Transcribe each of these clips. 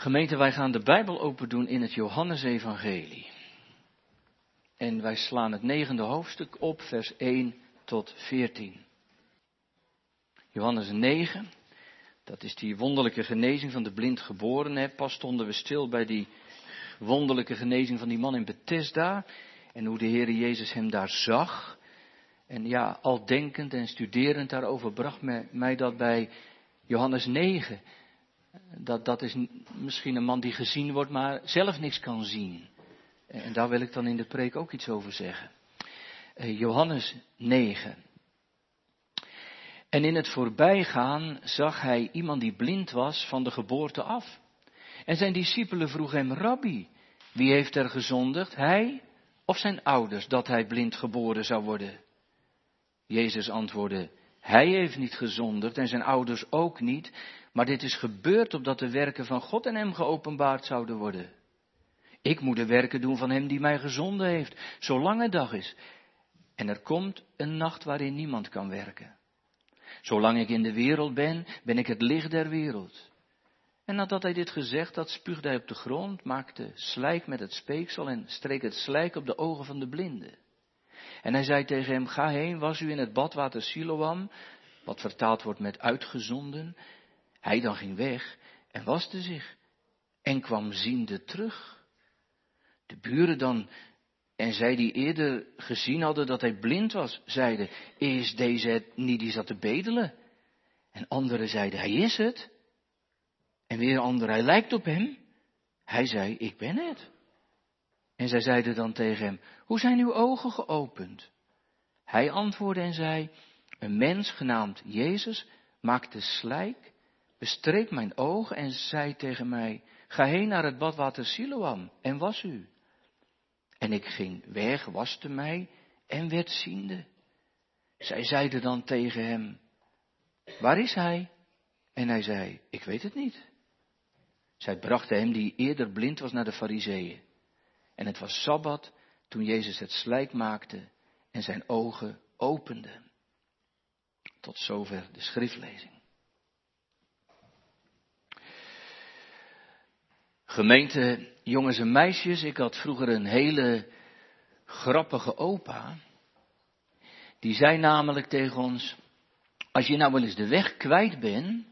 Gemeente, wij gaan de Bijbel open doen in het Johannesevangelie. En wij slaan het negende hoofdstuk op, vers 1 tot 14. Johannes 9, dat is die wonderlijke genezing van de blind geboren. Pas stonden we stil bij die wonderlijke genezing van die man in Bethesda. En hoe de Heer Jezus hem daar zag. En ja, al denkend en studerend daarover bracht mij dat bij Johannes 9. Dat, dat is misschien een man die gezien wordt, maar zelf niks kan zien. En daar wil ik dan in de preek ook iets over zeggen. Eh, Johannes 9. En in het voorbijgaan zag hij iemand die blind was van de geboorte af. En zijn discipelen vroegen hem, Rabbi, wie heeft er gezondigd, hij of zijn ouders, dat hij blind geboren zou worden? Jezus antwoordde, hij heeft niet gezondigd en zijn ouders ook niet, maar dit is gebeurd opdat de werken van God en hem geopenbaard zouden worden. Ik moet de werken doen van hem die mij gezonden heeft, zolang het dag is. En er komt een nacht waarin niemand kan werken. Zolang ik in de wereld ben, ben ik het licht der wereld. En nadat hij dit gezegd had, spuugde hij op de grond, maakte slijk met het speeksel en streek het slijk op de ogen van de blinde. En hij zei tegen hem, ga heen, was u in het badwater Siloam, wat vertaald wordt met uitgezonden. Hij dan ging weg en waste zich en kwam ziende terug. De buren dan en zij die eerder gezien hadden dat hij blind was, zeiden, is deze het niet die zat te bedelen? En anderen zeiden, hij is het. En weer anderen, hij lijkt op hem. Hij zei, ik ben het. En zij zeiden dan tegen hem, hoe zijn uw ogen geopend? Hij antwoordde en zei, een mens genaamd Jezus maakte slijk, bestreek mijn ogen en zei tegen mij, ga heen naar het badwater Siloam en was u. En ik ging weg, waste mij en werd ziende. Zij zeiden dan tegen hem, waar is hij? En hij zei, ik weet het niet. Zij brachten hem die eerder blind was naar de fariseeën. En het was Sabbat toen Jezus het slijk maakte en zijn ogen opende. Tot zover de schriftlezing. Gemeente, jongens en meisjes, ik had vroeger een hele grappige opa. Die zei namelijk tegen ons, als je nou wel eens de weg kwijt bent,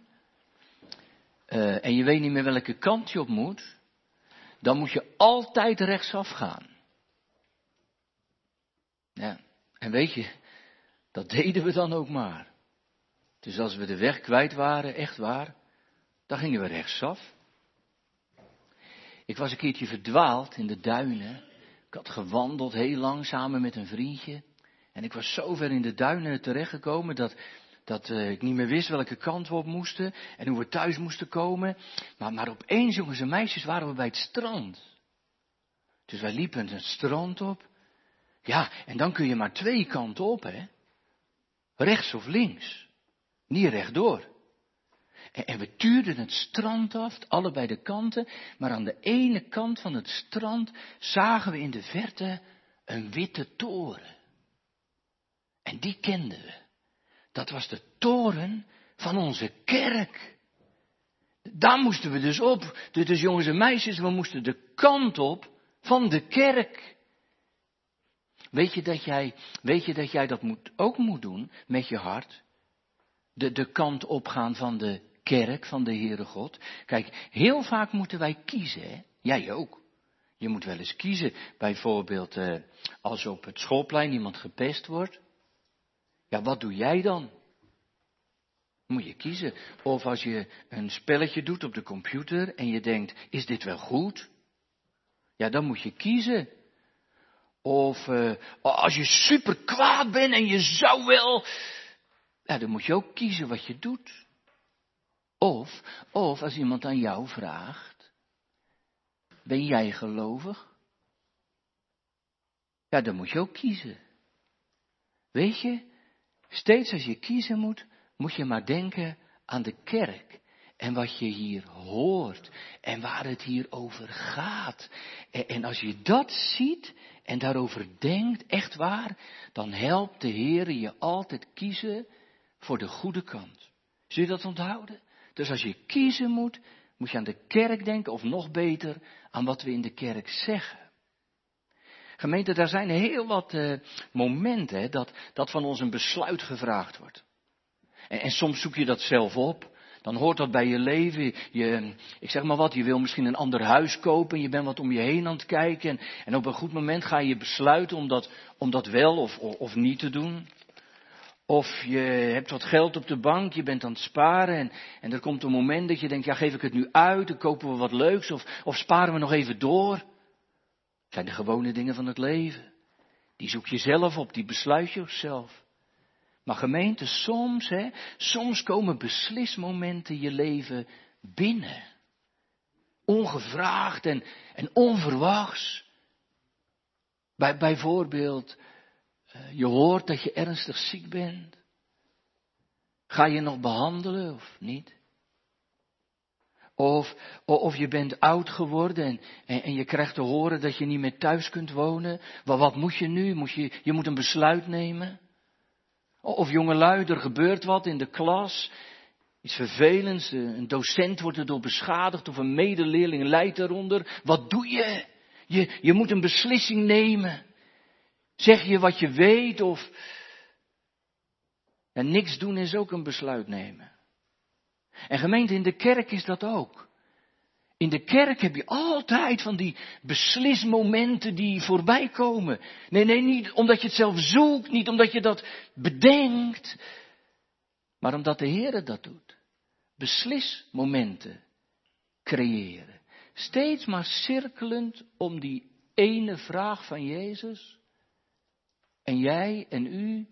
uh, en je weet niet meer welke kant je op moet, dan moet je altijd rechtsaf gaan. Ja, en weet je, dat deden we dan ook maar. Dus als we de weg kwijt waren, echt waar, dan gingen we rechtsaf. Ik was een keertje verdwaald in de duinen. Ik had gewandeld heel lang samen met een vriendje. En ik was zo ver in de duinen terechtgekomen dat, dat uh, ik niet meer wist welke kant we op moesten en hoe we thuis moesten komen. Maar, maar opeens, jongens en meisjes, waren we bij het strand. Dus wij liepen het strand op. Ja, en dan kun je maar twee kanten op, hè. Rechts of links. Niet rechtdoor. En we tuurden het strand af, allebei de kanten, maar aan de ene kant van het strand zagen we in de verte een witte toren. En die kenden we. Dat was de toren van onze kerk. Daar moesten we dus op. Dus jongens en meisjes, we moesten de kant op van de kerk. Weet je dat jij, weet je dat, jij dat moet, ook moet doen met je hart? De, de kant opgaan van de kerk van de Heere God. Kijk, heel vaak moeten wij kiezen, hè? Jij ook. Je moet wel eens kiezen, bijvoorbeeld eh, als op het schoolplein iemand gepest wordt. Ja, wat doe jij dan? Moet je kiezen. Of als je een spelletje doet op de computer en je denkt, is dit wel goed? Ja, dan moet je kiezen. Of uh, als je super kwaad bent en je zou wel, ja, dan moet je ook kiezen wat je doet. Of, of als iemand aan jou vraagt, ben jij gelovig? Ja, dan moet je ook kiezen. Weet je, steeds als je kiezen moet, moet je maar denken aan de kerk. En wat je hier hoort en waar het hier over gaat. En, en als je dat ziet en daarover denkt, echt waar, dan helpt de Heer je altijd kiezen voor de goede kant. Zul je dat onthouden? Dus als je kiezen moet, Moet je aan de kerk denken of nog beter aan wat we in de kerk zeggen? Gemeente, daar zijn heel wat uh, momenten hè, dat, dat van ons een besluit gevraagd wordt. En, en, soms zoek je dat zelf op. Dan hoort dat bij je leven. Je, ik zeg maar wat, je wil misschien een ander huis kopen. En je bent wat om je heen aan het kijken. En, en op een goed moment ga je besluiten om dat, om dat wel of, of, of niet te doen. Of je hebt wat geld op de bank, je bent aan het sparen en, en er komt een moment dat je denkt, ja geef ik het nu uit, dan kopen we wat leuks of, of sparen we nog even door. Zijn de gewone dingen van het leven. Die zoek je zelf op, die besluit je zelf. Maar gemeente, soms, hè, soms komen beslismomenten je leven binnen. Ongevraagd en, en onverwachts. Bij, bijvoorbeeld eh, je hoort dat je ernstig ziek bent. Ga je nog behandelen of niet? Of, of je bent oud geworden en, en, je krijgt te horen dat je niet meer thuis kunt wonen. Wat, wat moet je nu? Moet je, je moet een besluit nemen. Of jongelui, er gebeurt wat in de klas. Iets vervelends, een docent wordt erdoor beschadigd of een medeleerling lijdt eronder. Wat doe je? Je, je moet een beslissing nemen. Zeg je wat je weet of. En niks doen is ook een besluit nemen. En gemeente, in de kerk is dat ook. In de kerk heb je altijd van die beslismomenten die voorbij komen. Nee, nee, niet omdat je het zelf zoekt, niet omdat je dat bedenkt, maar omdat de Heer dat doet. Beslismomenten creëren. Steeds maar cirkelend om die ene vraag van Jezus. En jij en u,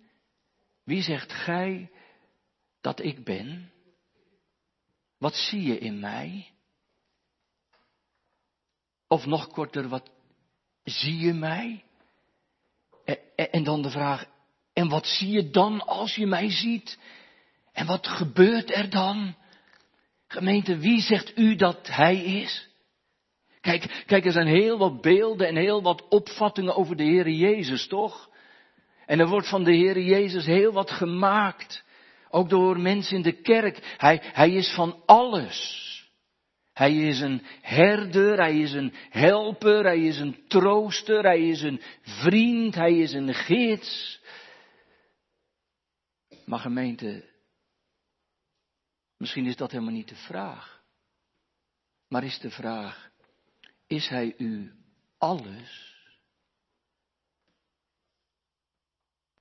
wie zegt gij dat ik ben? Wat zie je in mij? Of nog korter, wat zie je mij? En, dan de vraag, en wat zie je dan als je mij ziet? En wat gebeurt er dan? Gemeente, wie zegt u dat hij is? Kijk, kijk, er zijn heel wat beelden en heel wat opvattingen over de Heer Jezus, toch? En er wordt van de Heer Jezus heel wat gemaakt. Ook door mensen in de kerk. Hij, hij is van alles. Hij is een herder, hij is een helper, hij is een trooster, hij is een vriend, hij is een gids. Maar gemeente, misschien is dat helemaal niet de vraag. Maar is de vraag, is hij u alles?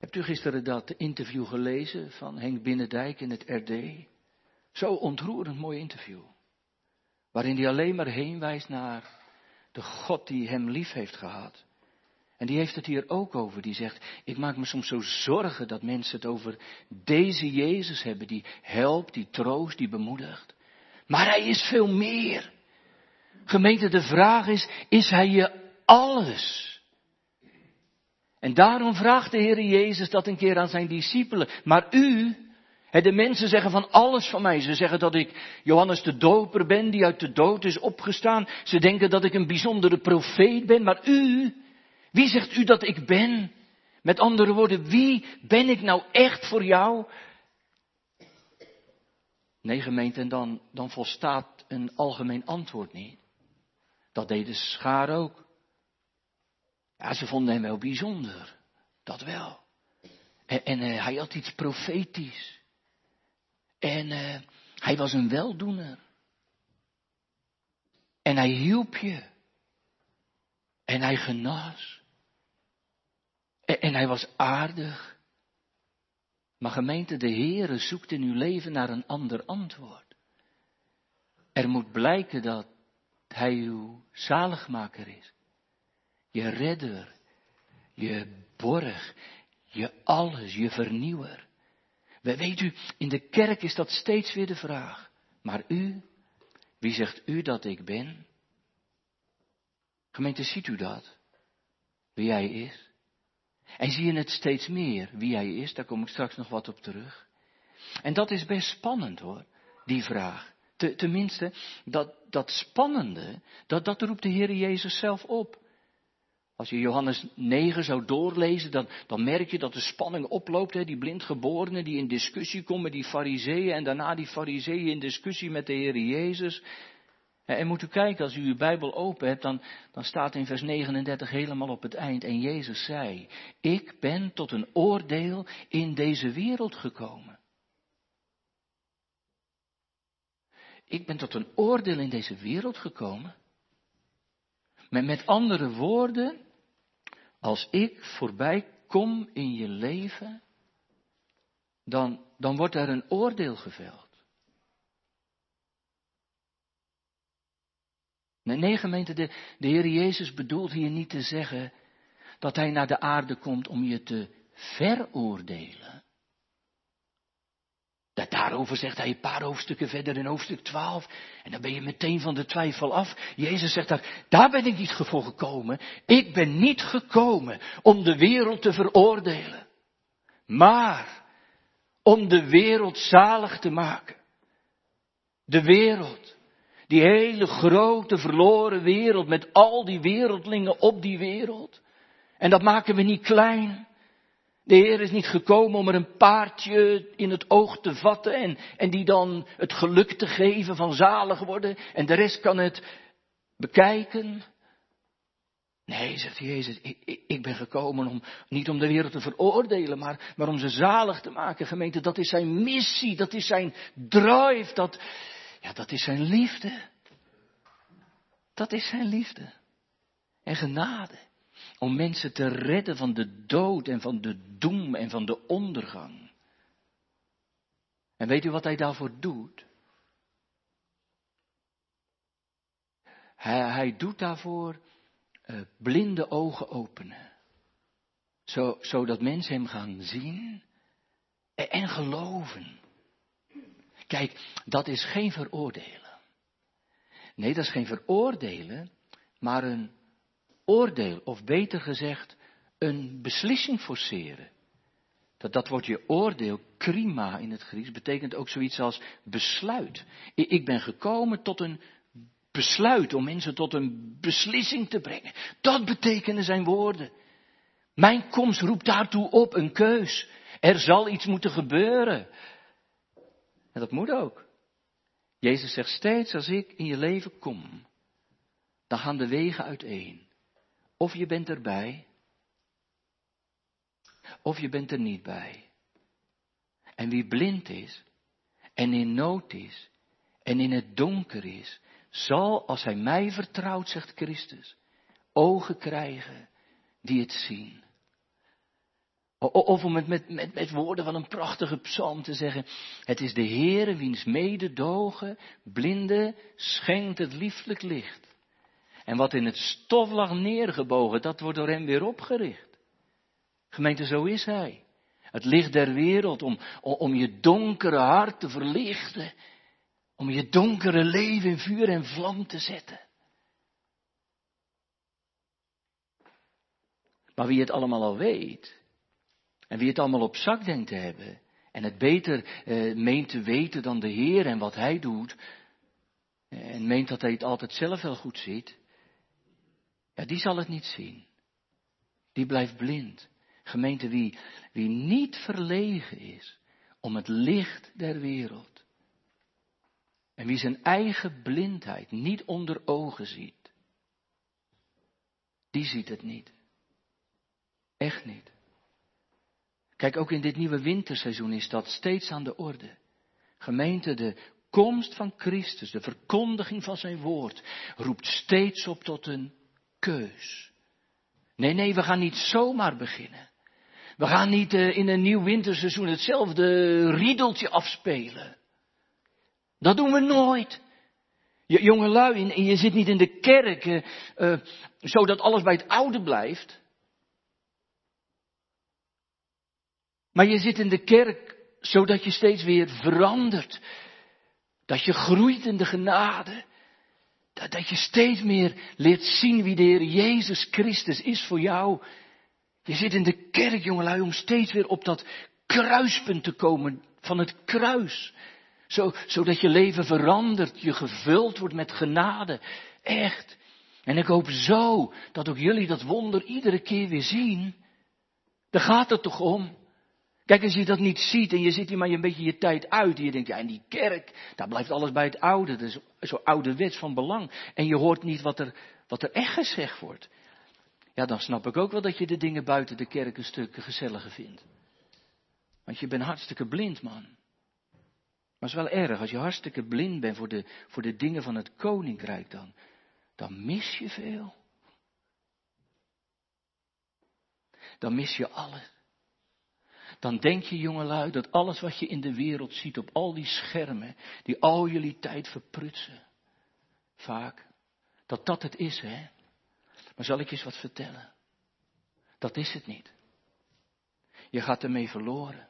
Hebt u gisteren dat interview gelezen van Henk Binnendijk in het RD? Zo ontroerend mooi interview. Waarin hij alleen maar heen wijst naar de God die hem lief heeft gehad. En die heeft het hier ook over. Die zegt, ik maak me soms zo zorgen dat mensen het over deze Jezus hebben. Die helpt, die troost, die bemoedigt. Maar hij is veel meer. Gemeente, de vraag is, is hij je alles? En daarom vraagt de Heer Jezus dat een keer aan zijn discipelen. Maar u, de mensen zeggen van alles van mij. Ze zeggen dat ik Johannes de Doper ben die uit de dood is opgestaan. Ze denken dat ik een bijzondere profeet ben. Maar u, wie zegt u dat ik ben? Met andere woorden, wie ben ik nou echt voor jou? Nee, gemeente, en dan, dan volstaat een algemeen antwoord niet. Dat deed de schaar ook. Ja, ze vonden hem wel bijzonder. Dat wel. En, uh, hij had iets profetisch. En uh, hij was een weldoener. En hij hielp je. En hij genas. En, en hij was aardig. Maar gemeente, de Heere zoekt in uw leven naar een ander antwoord. Er moet blijken dat hij uw zaligmaker is je redder, je borg, je alles, je vernieuwer. We weet u, in de kerk is dat steeds weer de vraag. Maar u, wie zegt u dat ik ben? Gemeente, ziet u dat? Wie hij is? En zie je het steeds meer, wie hij is? Daar kom ik straks nog wat op terug. En dat is best spannend hoor, die vraag. tenminste, dat, dat spannende, dat, dat roept de Heer Jezus zelf op. Als je Johannes 9 zou doorlezen, dan, dan merk je dat de spanning oploopt. Hè? Die blindgeborenen die in discussie komen met die fariseeën en daarna die fariseeën in discussie met de Heer Jezus. En moet u kijken, als u uw Bijbel open hebt, dan, dan staat in vers 39 helemaal op het eind. En Jezus zei, ik ben tot een oordeel in deze wereld gekomen. Ik ben tot een oordeel in deze wereld gekomen. Met, met andere woorden, als ik voorbij kom in je leven, dan, dan wordt er een oordeel geveld. Nee, gemeente, de, de Heer Jezus bedoelt hier niet te zeggen dat Hij naar de aarde komt om je te veroordelen. Dat daarover zegt hij een paar hoofdstukken verder in hoofdstuk 12. En dan ben je meteen van de twijfel af. Jezus zegt daar, daar ben ik niet voor gekomen. Ik ben niet gekomen om de wereld te veroordelen. Maar om de wereld zalig te maken. De wereld. Die hele grote verloren wereld met al die wereldlingen op die wereld. En dat maken we niet klein. De Heer is niet gekomen om er een paardje in het oog te vatten en, en die dan het geluk te geven van zalig worden en de rest kan het bekijken. Nee, zegt Jezus, ik, ik, ben gekomen om, niet om de wereld te veroordelen, maar, maar om ze zalig te maken. Gemeente, dat is zijn missie, dat is zijn drive, dat, ja, dat is zijn liefde. Dat is zijn liefde. En genade om mensen te redden van de dood en van de doem en van de ondergang. En weet u wat hij daarvoor doet? Hij, hij doet daarvoor uh, blinde ogen openen. Zo, zodat mensen hem gaan zien en, en geloven. Kijk, dat is geen veroordelen. Nee, dat is geen veroordelen, maar een oordeel, of beter gezegd, een beslissing forceren. Dat, dat wordt je oordeel, krima in het Grieks, betekent ook zoiets als besluit. Ik ben gekomen tot een besluit om mensen tot een beslissing te brengen. Dat betekenen zijn woorden. Mijn komst roept daartoe op een keus. Er zal iets moeten gebeuren. En dat moet ook. Jezus zegt steeds als ik in je leven kom, dan gaan de wegen uiteen. Of je bent erbij, of je bent er niet bij. En wie blind is, en in nood is, en in het donker is, zal, als hij mij vertrouwt, zegt Christus, ogen krijgen die het zien. Of om het met, met, met woorden van een prachtige psalm te zeggen, het is de Heere wiens mededogen, blinde, schenkt het lieflijk licht. En wat in het stof lag neergebogen, dat wordt door hem weer opgericht. Gemeente, zo is hij. Het licht der wereld om, om je donkere hart te verlichten. Om je donkere leven in vuur en vlam te zetten. Maar wie het allemaal al weet, en wie het allemaal op zak denkt te hebben, en het beter eh, meent te weten dan de Heer en wat Hij doet, en meent dat Hij het altijd zelf wel goed ziet, ja, die zal het niet zien. Die blijft blind. Gemeente, wie, wie niet verlegen is om het licht der wereld. En wie zijn eigen blindheid niet onder ogen ziet. Die ziet het niet. Echt niet. Kijk, ook in dit nieuwe winterseizoen is dat steeds aan de orde. Gemeente, de komst van Christus, de verkondiging van zijn woord, roept steeds op tot een keus. Nee, nee, we gaan niet zomaar beginnen. We gaan niet uh, in een nieuw winterseizoen hetzelfde riedeltje afspelen. Dat doen we nooit. Jongelui, en je zit niet in de kerk uh, uh, zodat alles bij het oude blijft. Maar je zit in de kerk zodat je steeds weer verandert. Dat je groeit in de genade. Dat, je steeds meer leert zien wie de Heer Jezus Christus is voor jou. Je zit in de kerk, jongelui, om steeds weer op dat kruispunt te komen van het kruis. Zo, zodat je leven verandert, je gevuld wordt met genade. Echt. En ik hoop zo dat ook jullie dat wonder iedere keer weer zien. Daar gaat het toch om. Kijk, als je dat niet ziet en je zit hier maar een beetje je tijd uit en je denkt, ja, in die kerk, daar blijft alles bij het oude, dat is zo ouderwets van belang. En je hoort niet wat er, wat er echt gezegd wordt. Ja, dan snap ik ook wel dat je de dingen buiten de kerk een stuk gezelliger vindt. Want je bent hartstikke blind, man. Maar het is wel erg, als je hartstikke blind bent voor de, voor de dingen van het koninkrijk dan, dan mis je veel. Dan mis je alles. Dan denk je, jongelui, dat alles wat je in de wereld ziet op al die schermen, die al jullie tijd verprutsen, vaak, dat dat het is, hè? Maar zal ik je eens wat vertellen? Dat is het niet. Je gaat ermee verloren.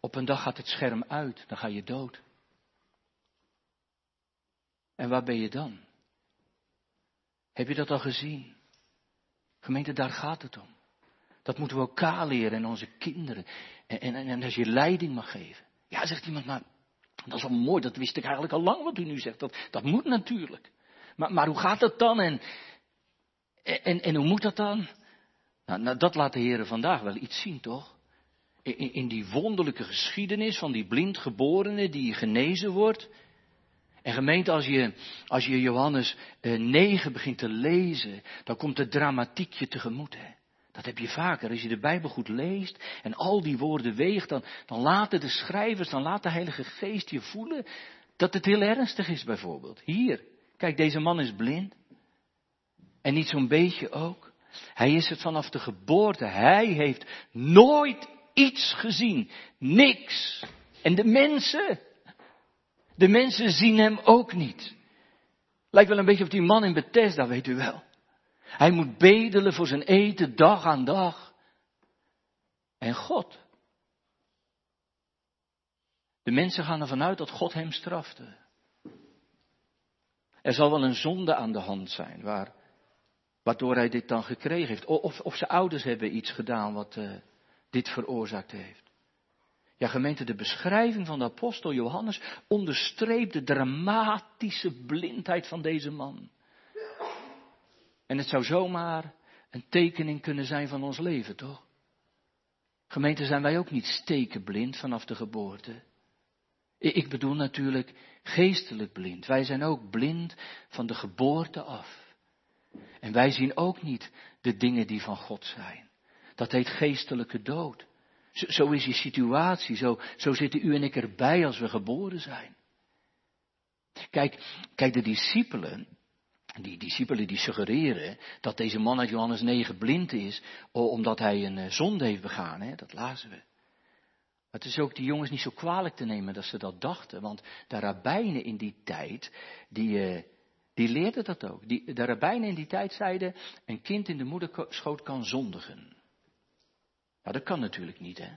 Op een dag gaat het scherm uit, dan ga je dood. En waar ben je dan? Heb je dat al gezien? Gemeente, daar gaat het om. Dat moeten we elkaar leren en onze kinderen. En, en, en als je leiding mag geven. Ja, zegt iemand, maar dat is wel mooi, dat wist ik eigenlijk al lang wat u nu zegt. Dat, dat moet natuurlijk. Maar, maar hoe gaat dat dan en, en, en hoe moet dat dan? Nou, nou, dat laat de Heer vandaag wel iets zien, toch? In, in die wonderlijke geschiedenis van die blindgeborene die genezen wordt. En gemeente, als je, als je Johannes eh, 9 begint te lezen, dan komt het dramatiekje tegemoet. Hè? Dat heb je vaker. Als je de Bijbel goed leest en al die woorden weegt, dan, dan laten de schrijvers, dan laat de Heilige Geest je voelen dat het heel ernstig is bijvoorbeeld. Hier, kijk, deze man is blind. En niet zo'n beetje ook. Hij is het vanaf de geboorte. Hij heeft nooit iets gezien. Niks. En de mensen, de mensen zien hem ook niet. Lijkt wel een beetje op die man in Bethesda, weet u wel. Hij moet bedelen voor zijn eten dag aan dag. En God. De mensen gaan ervan uit dat God hem strafte. Er zal wel een zonde aan de hand zijn, waar, waardoor hij dit dan gekregen heeft. Of, of zijn ouders hebben iets gedaan wat uh, dit veroorzaakt heeft. Ja, gemeente, de beschrijving van de apostel Johannes onderstreept de dramatische blindheid van deze man. En het zou zomaar een tekening kunnen zijn van ons leven, toch? Gemeente, zijn wij ook niet stekenblind vanaf de geboorte? Ik bedoel natuurlijk geestelijk blind. Wij zijn ook blind van de geboorte af. En wij zien ook niet de dingen die van God zijn. Dat heet geestelijke dood. Zo, zo is die situatie, zo, zo zitten u en ik erbij als we geboren zijn. Kijk, kijk, de discipelen, die discipelen die suggereren dat deze man uit Johannes 9 blind is, omdat hij een eh, zonde heeft begaan, hè? dat lazen we. Het is ook die jongens niet zo kwalijk te nemen dat ze dat dachten, want de rabbijnen in die tijd, die, uh, die leerden dat ook. Die, de rabbijnen in die tijd zeiden, een kind in de moederschoot kan zondigen. Nou, dat kan natuurlijk niet, hè.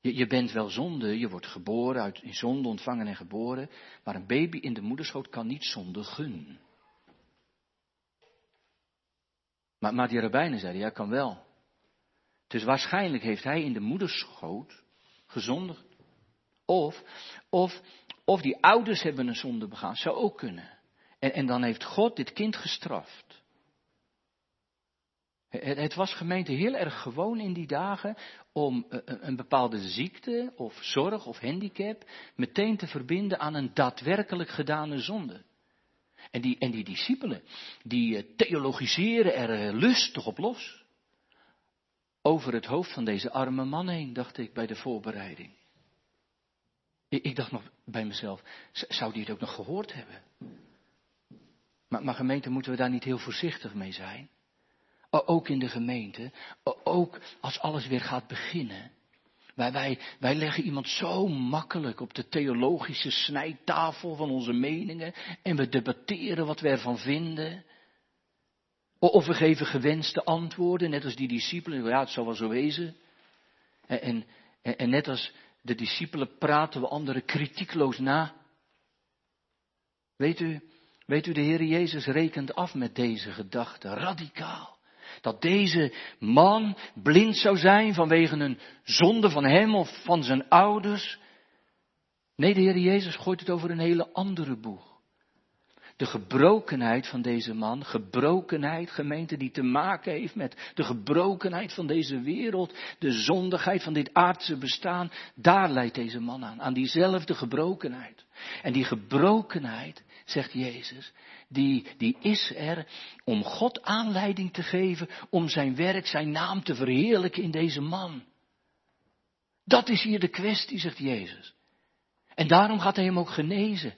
Je, je bent wel zonde, je wordt geboren, uit, in zonde ontvangen en geboren, maar een baby in de moederschoot kan niet zondigen. Maar, die rabbijnen zeiden, ja, kan wel. Dus waarschijnlijk heeft hij in de moederschoot gezondigd. Of, of, of die ouders hebben een zonde begaan, zou ook kunnen. En, en dan heeft God dit kind gestraft. Het, het was gemeente heel erg gewoon in die dagen om een, een bepaalde ziekte of zorg of handicap meteen te verbinden aan een daadwerkelijk gedane zonde. En die, en die discipelen, die eh, theologiseren er eh, lustig op los. Over het hoofd van deze arme man heen, dacht ik bij de voorbereiding. Ik, ik dacht nog bij mezelf, zou die het ook nog gehoord hebben? Maar, maar gemeente, moeten we daar niet heel voorzichtig mee zijn? Ook in de gemeente, ook als alles weer gaat beginnen. Wij, wij, wij leggen iemand zo makkelijk op de theologische snijtafel van onze meningen en we debatteren wat we ervan vinden. Of we geven gewenste antwoorden, net als die discipelen, ja het zal wel zo wezen. En, en, en net als de discipelen praten we anderen kritiekloos na. Weet u, weet u, de Heer Jezus rekent af met deze gedachte, radicaal dat deze man blind zou zijn vanwege een zonde van hem of van zijn ouders. Nee, de Heer Jezus gooit het over een hele andere boeg. de gebrokenheid van deze man, gebrokenheid, gemeente, die te maken heeft met de gebrokenheid van deze wereld, de zondigheid van dit aardse bestaan, daar leidt deze man aan, aan diezelfde gebrokenheid. En die gebrokenheid, zegt Jezus, die, die is er om God aanleiding te geven om zijn werk, zijn naam te verheerlijken in deze man. Dat is hier de kwestie, zegt Jezus. En daarom gaat hij hem ook genezen.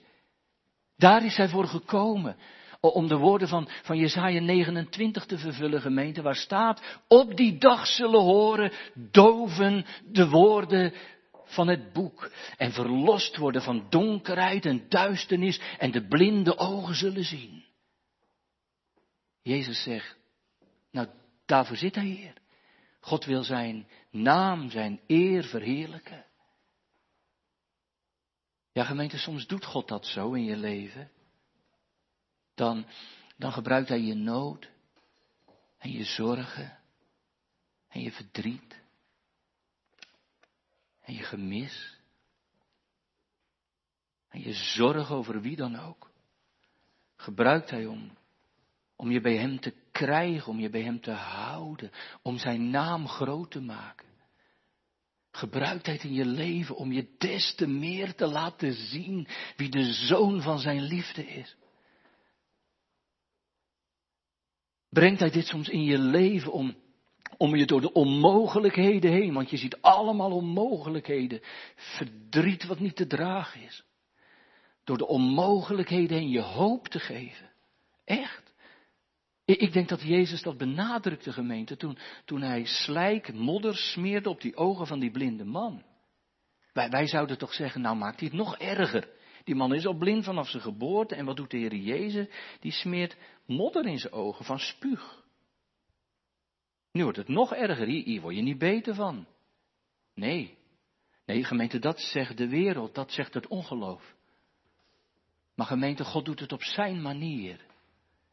Daar is hij voor gekomen. Om de woorden van, van Jesaja 29 te vervullen, gemeente, waar staat, op die dag zullen horen doven de woorden van het boek en verlost worden van donkerheid en duisternis en de blinde ogen zullen zien. Jezus zegt, nou daarvoor zit hij hier. God wil zijn naam, zijn eer verheerlijken. Ja, gemeente, soms doet God dat zo in je leven. Dan, dan gebruikt Hij je nood en je zorgen en je verdriet en je gemis en je zorg over wie dan ook. Gebruikt Hij om, om je bij Hem te krijgen, om je bij Hem te houden, om Zijn naam groot te maken. Gebruikt hij in je leven om je des te meer te laten zien wie de zoon van zijn liefde is. Brengt hij dit soms in je leven om, om je door de onmogelijkheden heen, want je ziet allemaal onmogelijkheden, verdriet wat niet te dragen is. Door de onmogelijkheden heen je hoop te geven. Echt. Ik denk dat Jezus dat benadrukte, gemeente, toen, toen hij slijk, modder smeerde op die ogen van die blinde man. Wij, wij zouden toch zeggen, nou maakt hij het nog erger. Die man is al blind vanaf zijn geboorte en wat doet de Heer Jezus? Die smeert modder in zijn ogen van spuug. Nu wordt het nog erger, hier, word je niet beter van. Nee, nee gemeente, dat zegt de wereld, dat zegt het ongeloof. Maar gemeente, God doet het op zijn manier.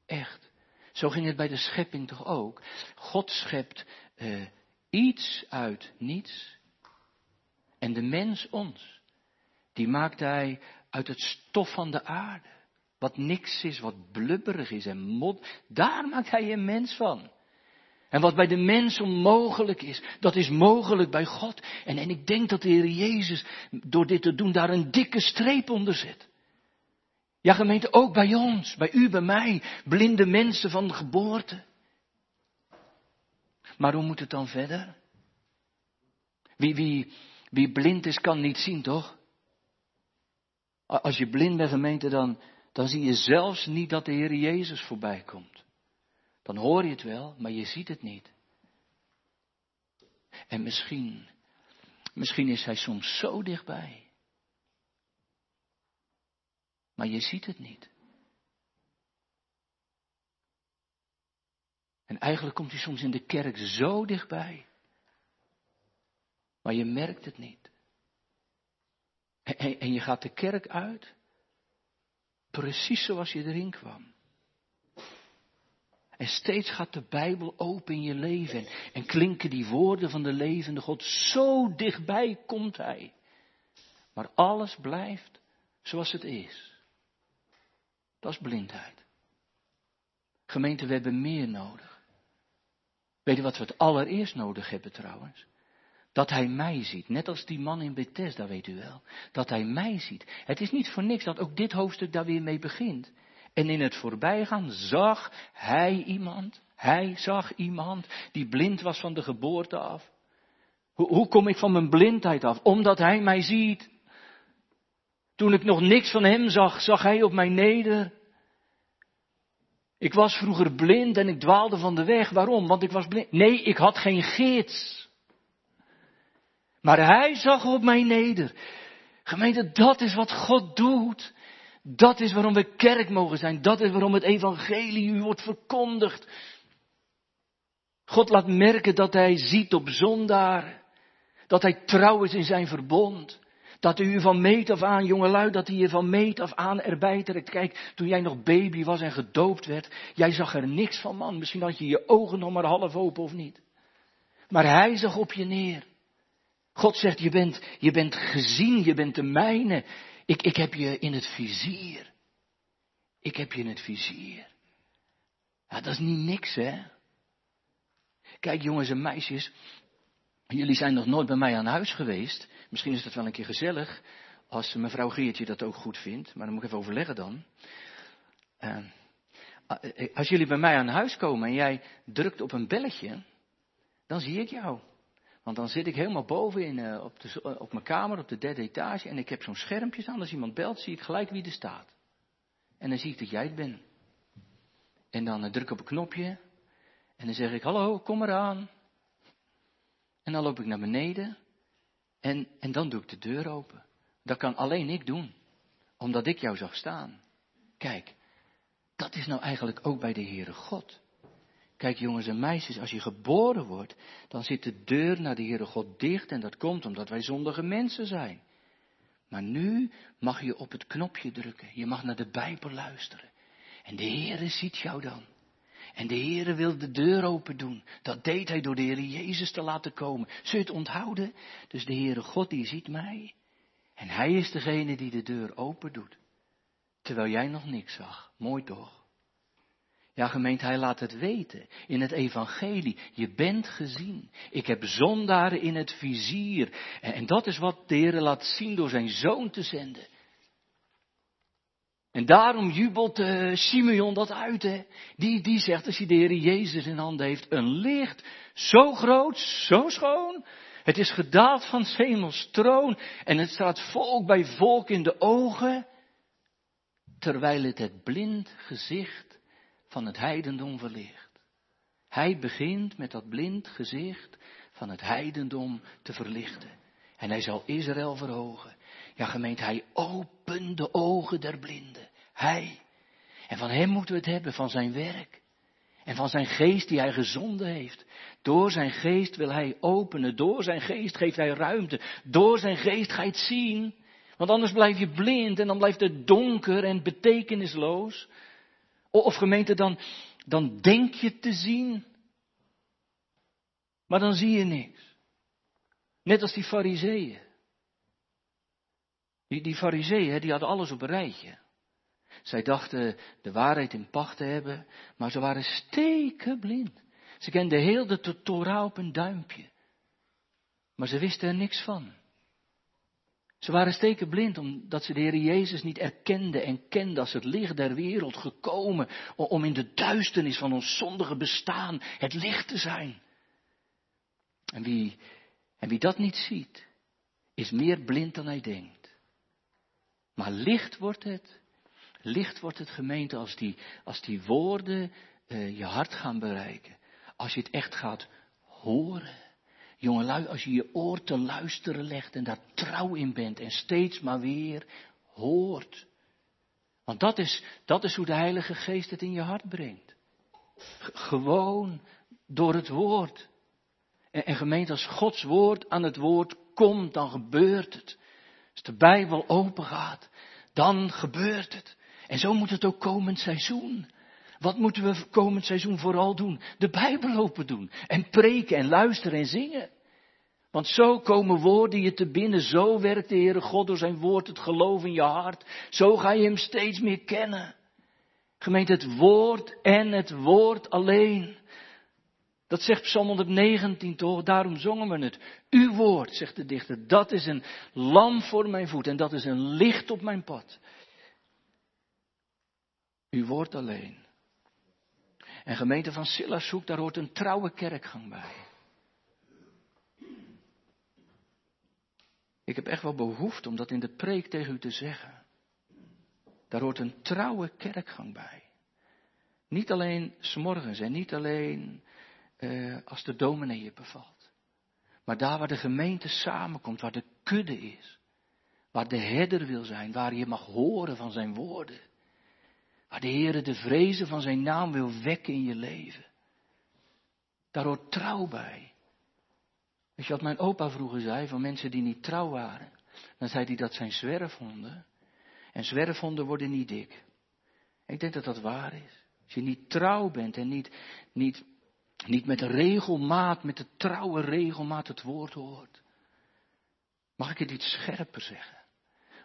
Echt. Zo ging het bij de schepping toch ook. God schept uh, iets uit niets. En de mens ons. Die maakt hij uit het stof van de aarde. Wat niks is, wat blubberig is en mod. Daar maakt hij een mens van. En wat bij de mens onmogelijk is, dat is mogelijk bij God. En, en ik denk dat de Heer Jezus door dit te doen daar een dikke streep onder zet. Ja, gemeente, ook bij ons, bij u, bij mij, blinde mensen van geboorte. Maar hoe moet het dan verder? Wie, wie, wie blind is, kan niet zien, toch? Als je blind bent, gemeente, dan, dan zie je zelfs niet dat de Heer Jezus voorbij komt. Dan hoor je het wel, maar je ziet het niet. En misschien, misschien is Hij soms zo dichtbij. Maar je ziet het niet. En eigenlijk komt hij soms in de kerk zo dichtbij. Maar je merkt het niet. En, je gaat de kerk uit. Precies zoals je erin kwam. En steeds gaat de Bijbel open in je leven. En klinken die woorden van de levende God. Zo dichtbij komt Hij. Maar alles blijft zoals het is. Dat is blindheid. Gemeente, we hebben meer nodig. Weet je wat we het allereerst nodig hebben trouwens? Dat hij mij ziet, net als die man in Bethesda, weet u wel. Dat hij mij ziet. Het is niet voor niks dat ook dit hoofdstuk daar weer mee begint. En in het voorbijgaan zag hij iemand, hij zag iemand die blind was van de geboorte af. Hoe, hoe kom ik van mijn blindheid af? Omdat hij mij ziet. Toen ik nog niks van hem zag, zag hij op mij neder. Ik was vroeger blind en ik dwaalde van de weg. Waarom? Want ik was blind. Nee, ik had geen gids. Maar hij zag op mij neder. Gemeente, dat is wat God doet. Dat is waarom we kerk mogen zijn. Dat is waarom het evangelie u wordt verkondigd. God laat merken dat hij ziet op zondaar. Dat hij trouw is in zijn verbond. Dat u van meet af aan, jongelui, dat hij je van meet af aan erbij trekt. Kijk, toen jij nog baby was en gedoopt werd, jij zag er niks van, man. Misschien had je je ogen nog maar half open of niet. Maar hij zag op je neer. God zegt, je bent, je bent gezien, je bent de mijne. Ik, ik heb je in het vizier. Ik heb je in het vizier. Dat is niet niks, hè? Kijk, jongens en meisjes, jullie zijn nog nooit bij mij aan huis geweest. Misschien is dat wel een keer gezellig, als mevrouw Geertje dat ook goed vindt, maar dan moet ik even overleggen dan. Uh, als jullie bij mij aan huis komen en jij drukt op een belletje, dan zie ik jou. Want dan zit ik helemaal boven uh, op, de, op mijn kamer, op de derde etage, en ik heb zo'n schermpje aan. Als iemand belt, zie ik gelijk wie er staat. En dan zie ik dat jij het bent. En dan uh, druk ik op een knopje, en dan zeg ik, hallo, kom eraan. En dan loop ik naar beneden, en, en dan doe ik de deur open. Dat kan alleen ik doen, omdat ik jou zag staan. Kijk, dat is nou eigenlijk ook bij de Heere God. Kijk jongens en meisjes, als je geboren wordt, dan zit de deur naar de Heere God dicht en dat komt omdat wij zondige mensen zijn. Maar nu mag je op het knopje drukken, je mag naar de Bijbel luisteren. En de Heere ziet jou dan. En de Heere wil de deur open doen. Dat deed hij door de Heere Jezus te laten komen. Zul je het onthouden? Dus de Heere God die ziet mij. En hij is degene die de deur open doet. Terwijl jij nog niks zag. Mooi toch? Ja, gemeente, hij laat het weten in het evangelie. Je bent gezien. Ik heb zondaren in het vizier. En, dat is wat de Heer laat zien door zijn zoon te zenden. En daarom jubelt uh, Simeon dat uit. Hè? Die, die zegt als hij de Heer Jezus in handen heeft, een licht zo groot, zo schoon. Het is gedaald van hemels troon en het staat volk bij volk in de ogen terwijl het het blind gezicht van het heidendom verlicht. Hij begint met dat blind gezicht van het heidendom te verlichten. En hij zal Israël verhogen. Ja, gemeente, hij opent de ogen der blinden. Hij. En van hem moeten we het hebben, van zijn werk. En van zijn geest die hij gezonden heeft. Door zijn geest wil hij openen. Door zijn geest geeft hij ruimte. Door zijn geest ga je het zien. Want anders blijf je blind en dan blijft het donker en betekenisloos. Of gemeente, dan, dan denk je te zien. Maar dan zie je niks. Net als die fariseeën. Die, die fariseeën, die hadden alles op een rijtje. Zij dachten de waarheid in pacht te hebben, maar ze waren stekenblind. Ze kenden heel de Torah op een duimpje. Maar ze wisten er niks van. Ze waren stekenblind omdat ze de Heer Jezus niet erkenden en kenden als het licht der wereld gekomen om in de duisternis van ons zondige bestaan het licht te zijn. En wie, en wie dat niet ziet, is meer blind dan hij denkt. Maar licht wordt het, licht wordt het gemeente als die, als die woorden uh, je hart gaan bereiken. Als je het echt gaat horen. Jongelui, als je je oor te luisteren legt en daar trouw in bent en steeds maar weer hoort. Want dat is, dat is hoe de Heilige Geest het in je hart brengt. gewoon door het woord. En, en gemeente, als Gods woord aan het woord komt, dan gebeurt het. Als de Bijbel open gaat, dan gebeurt het. En zo moet het ook komend seizoen. Wat moeten we komend seizoen vooral doen? De Bijbel open doen. En preken en luisteren en zingen. Want zo komen woorden je te binnen. Zo werkt de Heere God door zijn woord het geloof in je hart. Zo ga je hem steeds meer kennen. Gemeente, het woord en het woord alleen. Dat zegt Psalm 119 toch? Daarom zongen we het. Uw woord, zegt de dichter, dat is een lam voor mijn voet en dat is een licht op mijn pad. Uw woord alleen. En gemeente van Silashoek, daar hoort een trouwe kerkgang bij. Ik heb echt wel behoefte om dat in de preek tegen u te zeggen. Daar hoort een trouwe kerkgang bij. Niet alleen s'morgens en niet alleen eh, als de dominee je bevalt. Maar daar waar de gemeente samenkomt, waar de kudde is. Waar de herder wil zijn, waar je mag horen van zijn woorden. Waar de Heer de vrezen van zijn naam wil wekken in je leven. Daar hoort trouw bij. Weet je wat mijn opa vroeger zei van mensen die niet trouw waren? Dan zei hij dat zijn zwerfhonden. En zwerfhonden worden niet dik. Ik denk dat dat waar is. Als je niet trouw bent en niet, niet, niet met regelmaat, met de trouwe regelmaat het woord hoort. Mag ik het iets scherper zeggen?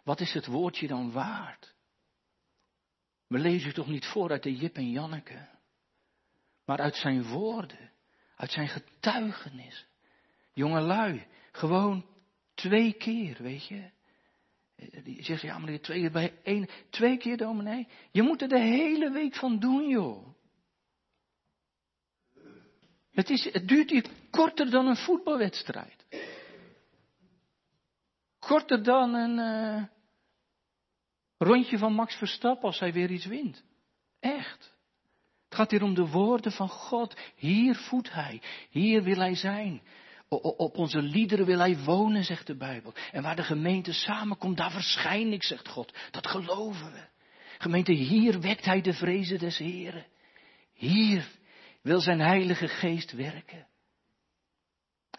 Wat is het woordje dan waard? We lezen toch niet voor uit de Jip en Janneke, maar uit zijn woorden, uit zijn getuigenis. Jongelui, gewoon twee keer, weet je. Die zegt, ja maar twee keer bij één, twee keer dominee. Je moet er de hele week van doen, joh. Het, is, het duurt hier korter dan een voetbalwedstrijd. Korter dan een uh, rondje van Max Verstappen als hij weer iets wint. Echt. Het gaat hier om de woorden van God. Hier voedt hij. Hier wil hij zijn. Op onze liederen wil hij wonen, zegt de Bijbel. En waar de gemeente samenkomt, daar verschijn ik, zegt God. Dat geloven we. Gemeente, hier wekt hij de vrezen des Heren. Hier wil zijn Heilige Geest werken.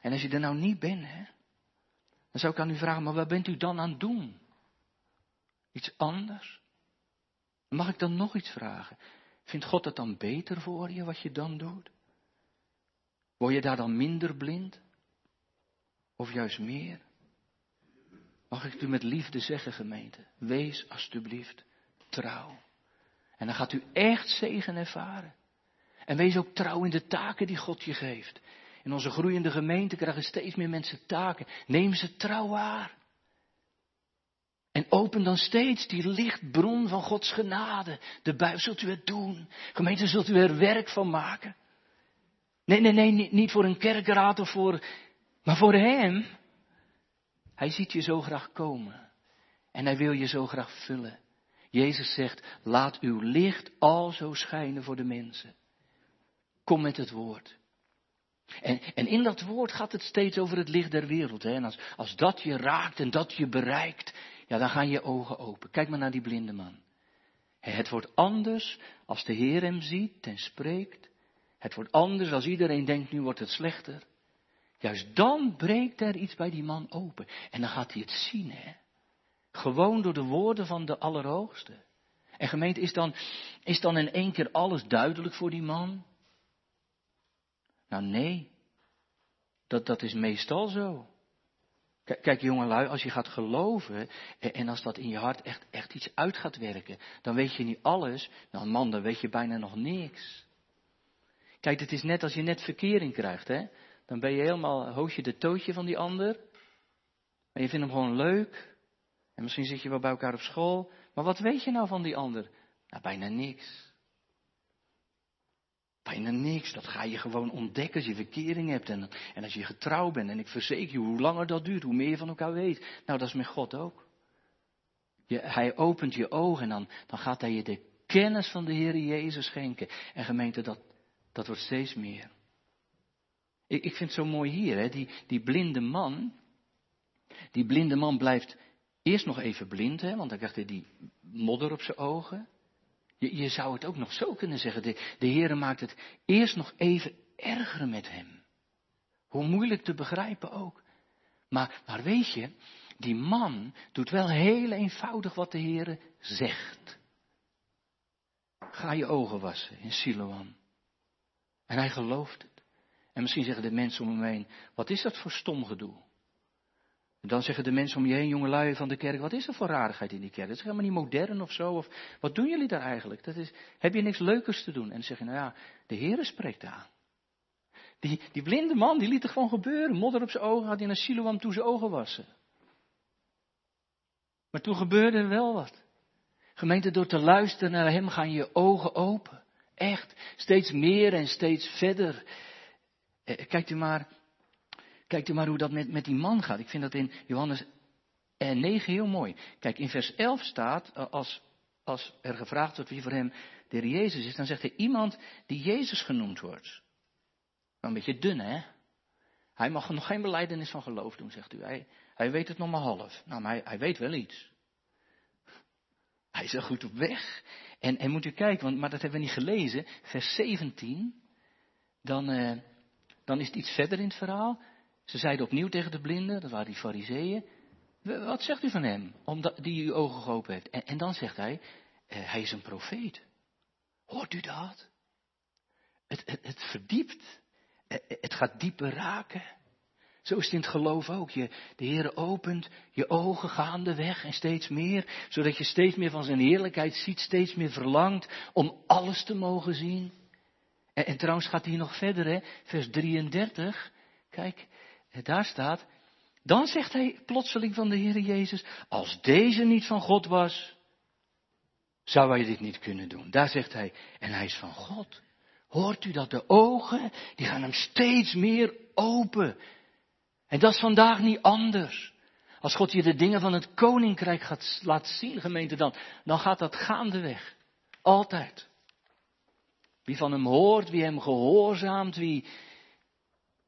En als je er nou niet bent, hè, dan zou ik aan u vragen, maar wat bent u dan aan het doen? Iets anders? Mag ik dan nog iets vragen? Vindt God het dan beter voor je wat je dan doet? Word je daar dan minder blind? Of juist meer? Mag ik u met liefde zeggen, gemeente? Wees alstublieft trouw. En dan gaat u echt zegen ervaren. En wees ook trouw in de taken die God je geeft. In onze groeiende gemeente krijgen steeds meer mensen taken. Neem ze trouw waar. En open dan steeds die lichtbron van Gods genade. De bui zult u het doen. Gemeente zult u er werk van maken. Nee, nee, nee, niet voor een kerkraad of voor, maar voor Hem. Hij ziet je zo graag komen. En Hij wil je zo graag vullen. Jezus zegt, laat uw licht al zo schijnen voor de mensen. Kom met het woord. En, en in dat woord gaat het steeds over het licht der wereld. Hè? En als, als dat je raakt en dat je bereikt, ja, dan gaan je ogen open. Kijk maar naar die blinde man. Het wordt anders als de Heer hem ziet en spreekt. Het wordt anders als iedereen denkt, nu wordt het slechter. Juist dan breekt er iets bij die man open. En dan gaat hij het zien, hè. Gewoon door de woorden van de Allerhoogste. En gemeente, is dan, is dan in één keer alles duidelijk voor die man? Nou nee, dat, dat is meestal zo. Kijk jongelui, als je gaat geloven en als dat in je hart echt, echt iets uit gaat werken, dan weet je niet alles. Nou man, dan weet je bijna nog niks. Kijk, het is net als je net verkering krijgt, hè. Dan ben je helemaal, hoog je de tootje van die ander. En je vindt hem gewoon leuk. En misschien zit je wel bij elkaar op school. Maar wat weet je nou van die ander? Nou, bijna niks. Bijna niks. Dat ga je gewoon ontdekken als je verkering hebt en, en als je getrouwd bent. En ik verzeker je, hoe langer dat duurt, hoe meer je van elkaar weet. Nou, dat is met God ook. Je, hij opent je ogen en dan, dan gaat hij je de kennis van de Heer Jezus schenken. En gemeente, dat, dat wordt steeds meer. Ik, ik vind het zo mooi hier, hè? Die, die blinde man. Die blinde man blijft eerst nog even blind, hè? want dan krijgt hij die modder op zijn ogen. Je, je zou het ook nog zo kunnen zeggen. De, de Heere maakt het eerst nog even erger met hem. Hoe moeilijk te begrijpen ook. Maar, maar weet je, die man doet wel heel eenvoudig wat de Heere zegt. Ga je ogen wassen in Siloam. En hij gelooft het. En misschien zeggen de mensen om hem heen, wat is dat voor stom gedoe? En dan zeggen de mensen om je heen, jongelui van de kerk, wat is er voor rarigheid in die kerk? Dat is helemaal niet modern of zo. Of wat doen jullie daar eigenlijk? Dat is, heb je niks leukers te doen? En dan zeg je, nou ja, de Heere spreekt aan. Die, die blinde man, die liet het gewoon gebeuren. Modder op zijn ogen, had hij naar Siloam toe zijn ogen wassen. Maar toen gebeurde er wel wat. Gemeente, door te luisteren naar hem gaan je ogen open. Echt, steeds meer en steeds verder. Eh, kijkt u maar Kijk u maar hoe dat met, met die man gaat. Ik vind dat in Johannes 9 heel mooi. Kijk, in vers 11 staat, eh, als, als er gevraagd wordt wie voor hem de Jezus is, dan zegt hij iemand die Jezus genoemd wordt. Nou, een beetje dun, hè? Hij mag nog geen beleidenis van geloof doen, zegt u. Hij, hij weet het nog maar half. Nou, maar hij, hij weet wel iets. Hij is er goed op weg. En, en moet u kijken, want, maar dat hebben we niet gelezen. Vers 17. Dan, eh, dan is het iets verder in het verhaal. Ze zeiden opnieuw tegen de blinden, dat waren die fariseeën, wat zegt u van hem, omdat die uw ogen geopend heeft? En, dan zegt hij, eh, hij is een profeet. Hoort u dat? Het, het, verdiept, het, het gaat dieper raken. Zo is het in het geloof ook. Je, de Heer opent je ogen gaandeweg en steeds meer, zodat je steeds meer van zijn heerlijkheid ziet, steeds meer verlangt om alles te mogen zien. En, en trouwens gaat hij nog verder, hè? vers 33. Kijk, daar staat, dan zegt hij plotseling van de Heer Jezus, als deze niet van God was, zou hij dit niet kunnen doen. Daar zegt hij, en hij is van God. Hoort u dat de ogen, die gaan hem steeds meer open. En dat is vandaag niet anders. Als God je de dingen van het koninkrijk gaat laten zien, gemeente, dan, dan gaat dat gaandeweg. Altijd. Wie van hem hoort, wie hem gehoorzaamt, wie,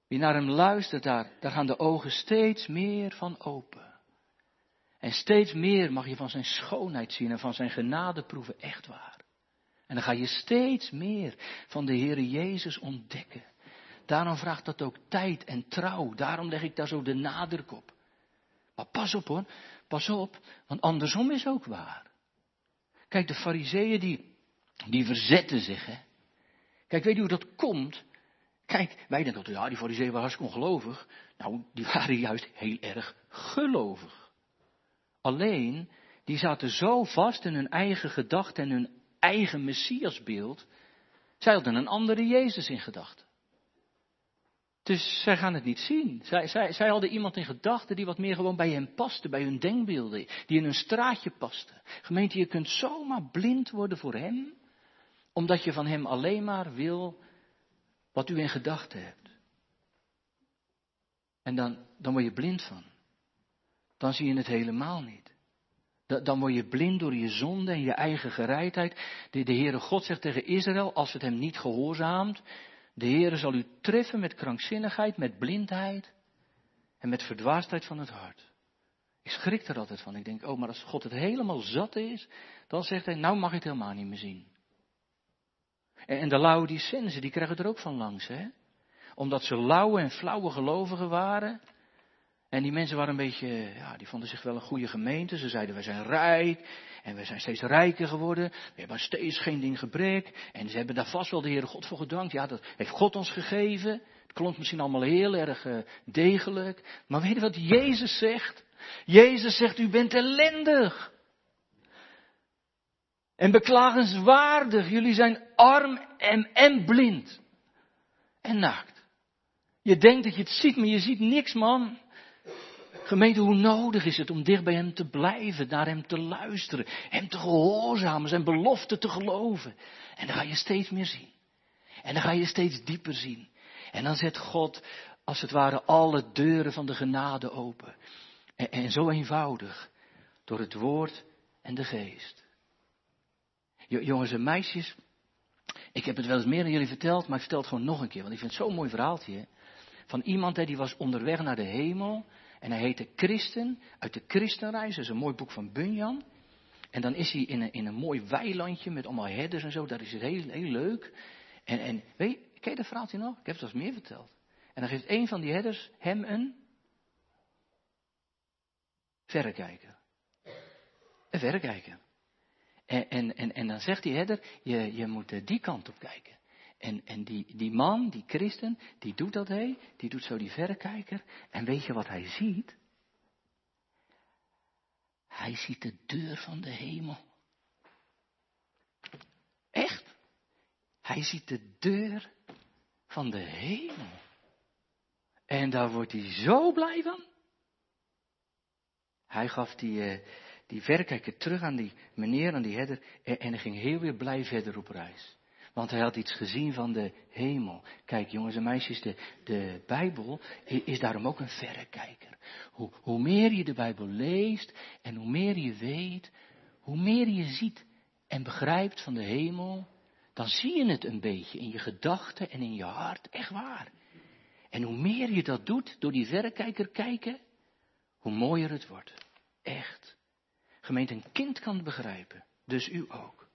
wie naar hem luistert, daar, daar gaan de ogen steeds meer van open. En steeds meer mag je van zijn schoonheid zien en van zijn genade proeven, echt waar. En dan ga je steeds meer van de Heere Jezus ontdekken. Daarom vraagt dat ook tijd en trouw. Daarom leg ik daar zo de nadruk op. Maar pas op hoor, pas op, want andersom is ook waar. Kijk, de fariseeën die, die verzetten zich. Hè. Kijk, weet u hoe dat komt? Kijk, wij denken altijd, ja, die fariseeën waren hartstikke ongelovig. Nou, die waren juist heel erg gelovig. Alleen, die zaten zo vast in hun eigen gedachten en hun eigen messiasbeeld. Zij hadden een andere Jezus in gedachten. Dus zij gaan het niet zien. Zij, zij, zij hadden iemand in gedachten die wat meer gewoon bij hen paste, bij hun denkbeelden, die in hun straatje paste. Gemeente, je kunt zomaar blind worden voor hem, omdat je van hem alleen maar wil wat u in gedachten hebt. En dan, dan word je blind van. Dan zie je het helemaal niet. Dan word je blind door je zonde en je eigen gereidheid. De, de Heere God zegt tegen Israël, als het hem niet gehoorzaamt, de Heere zal u treffen met krankzinnigheid, met blindheid en met verdwaasdheid van het hart. Ik schrik er altijd van. Ik denk, oh, maar als God het helemaal zat is, dan zegt hij, nou mag ik het helemaal niet meer zien. En, de Laodicensen, die krijgen er ook van langs, hè? Omdat ze lauwe en flauwe gelovigen waren, en die mensen waren een beetje, ja, die vonden zich wel een goede gemeente. Ze zeiden, wij zijn rijk en wij zijn steeds rijker geworden. We hebben steeds geen ding gebrek. En ze hebben daar vast wel de Heere God voor gedankt. Ja, dat heeft God ons gegeven. Het klonk misschien allemaal heel erg uh, degelijk. Maar weet je wat Jezus zegt? Jezus zegt, u bent ellendig. En beklagenswaardig. Jullie zijn arm en, en blind. En naakt. Je denkt dat je het ziet, maar je ziet niks, man. Gemeente, hoe nodig is het om dicht bij Hem te blijven, naar Hem te luisteren, Hem te gehoorzamen, Zijn belofte te geloven. En dan ga je steeds meer zien. En dan ga je steeds dieper zien. En dan zet God, als het ware, alle deuren van de genade open. En, en zo eenvoudig, door het woord en de geest. Jongens en meisjes, ik heb het wel eens meer aan jullie verteld, maar ik vertel het gewoon nog een keer, want ik vind het zo'n mooi verhaaltje. Van iemand hè, die was onderweg naar de hemel en hij heette Christen, uit de Christenreis, dat is een mooi boek van Bunyan. En dan is hij in een, in een mooi weilandje met allemaal herders en zo, daar is het heel, heel leuk. En, en weet je, ken je dat verhaaltje nog? Ik heb het wel eens meer verteld. En dan geeft een van die herders hem een verrekijker. Een verrekijker. En, en, en, dan zegt die herder, je, je moet die kant op kijken. En, en die, die man, die christen, die doet dat hé, die doet zo die verrekijker. En weet je wat hij ziet? Hij ziet de deur van de hemel. Echt? Hij ziet de deur van de hemel. En daar wordt hij zo blij van. Hij gaf die, uh, die verrekijker terug aan die meneer, aan die herder. En, hij ging heel weer blij verder op reis. Want hij had iets gezien van de hemel. Kijk jongens en meisjes, de, de Bijbel is daarom ook een verrekijker. Hoe, hoe meer je de Bijbel leest en hoe meer je weet, hoe meer je ziet en begrijpt van de hemel, dan zie je het een beetje in je gedachten en in je hart, echt waar. En hoe meer je dat doet door die verrekijker kijken, hoe mooier het wordt. Echt. Gemeente, een kind kan begrijpen, dus u ook.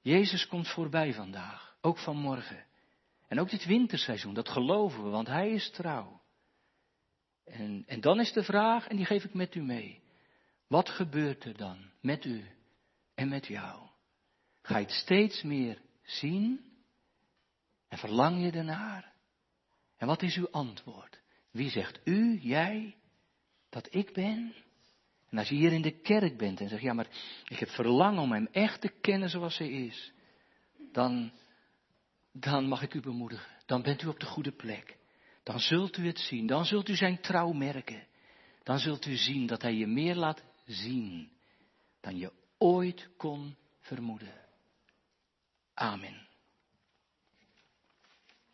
Jezus komt voorbij vandaag, ook vanmorgen. En ook dit winterseizoen, dat geloven we, want Hij is trouw. En, en dan is de vraag, en die geef ik met u mee. Wat gebeurt er dan met u en met jou? Ga je het steeds meer zien? En verlang je ernaar? En wat is uw antwoord? Wie zegt u, jij, dat ik ben? En als je hier in de kerk bent en zegt, ja, maar ik heb verlangen om hem echt te kennen zoals hij is, dan, dan mag ik u bemoedigen. Dan bent u op de goede plek. Dan zult u het zien. Dan zult u zijn trouw merken. Dan zult u zien dat hij je meer laat zien dan je ooit kon vermoeden. Amen.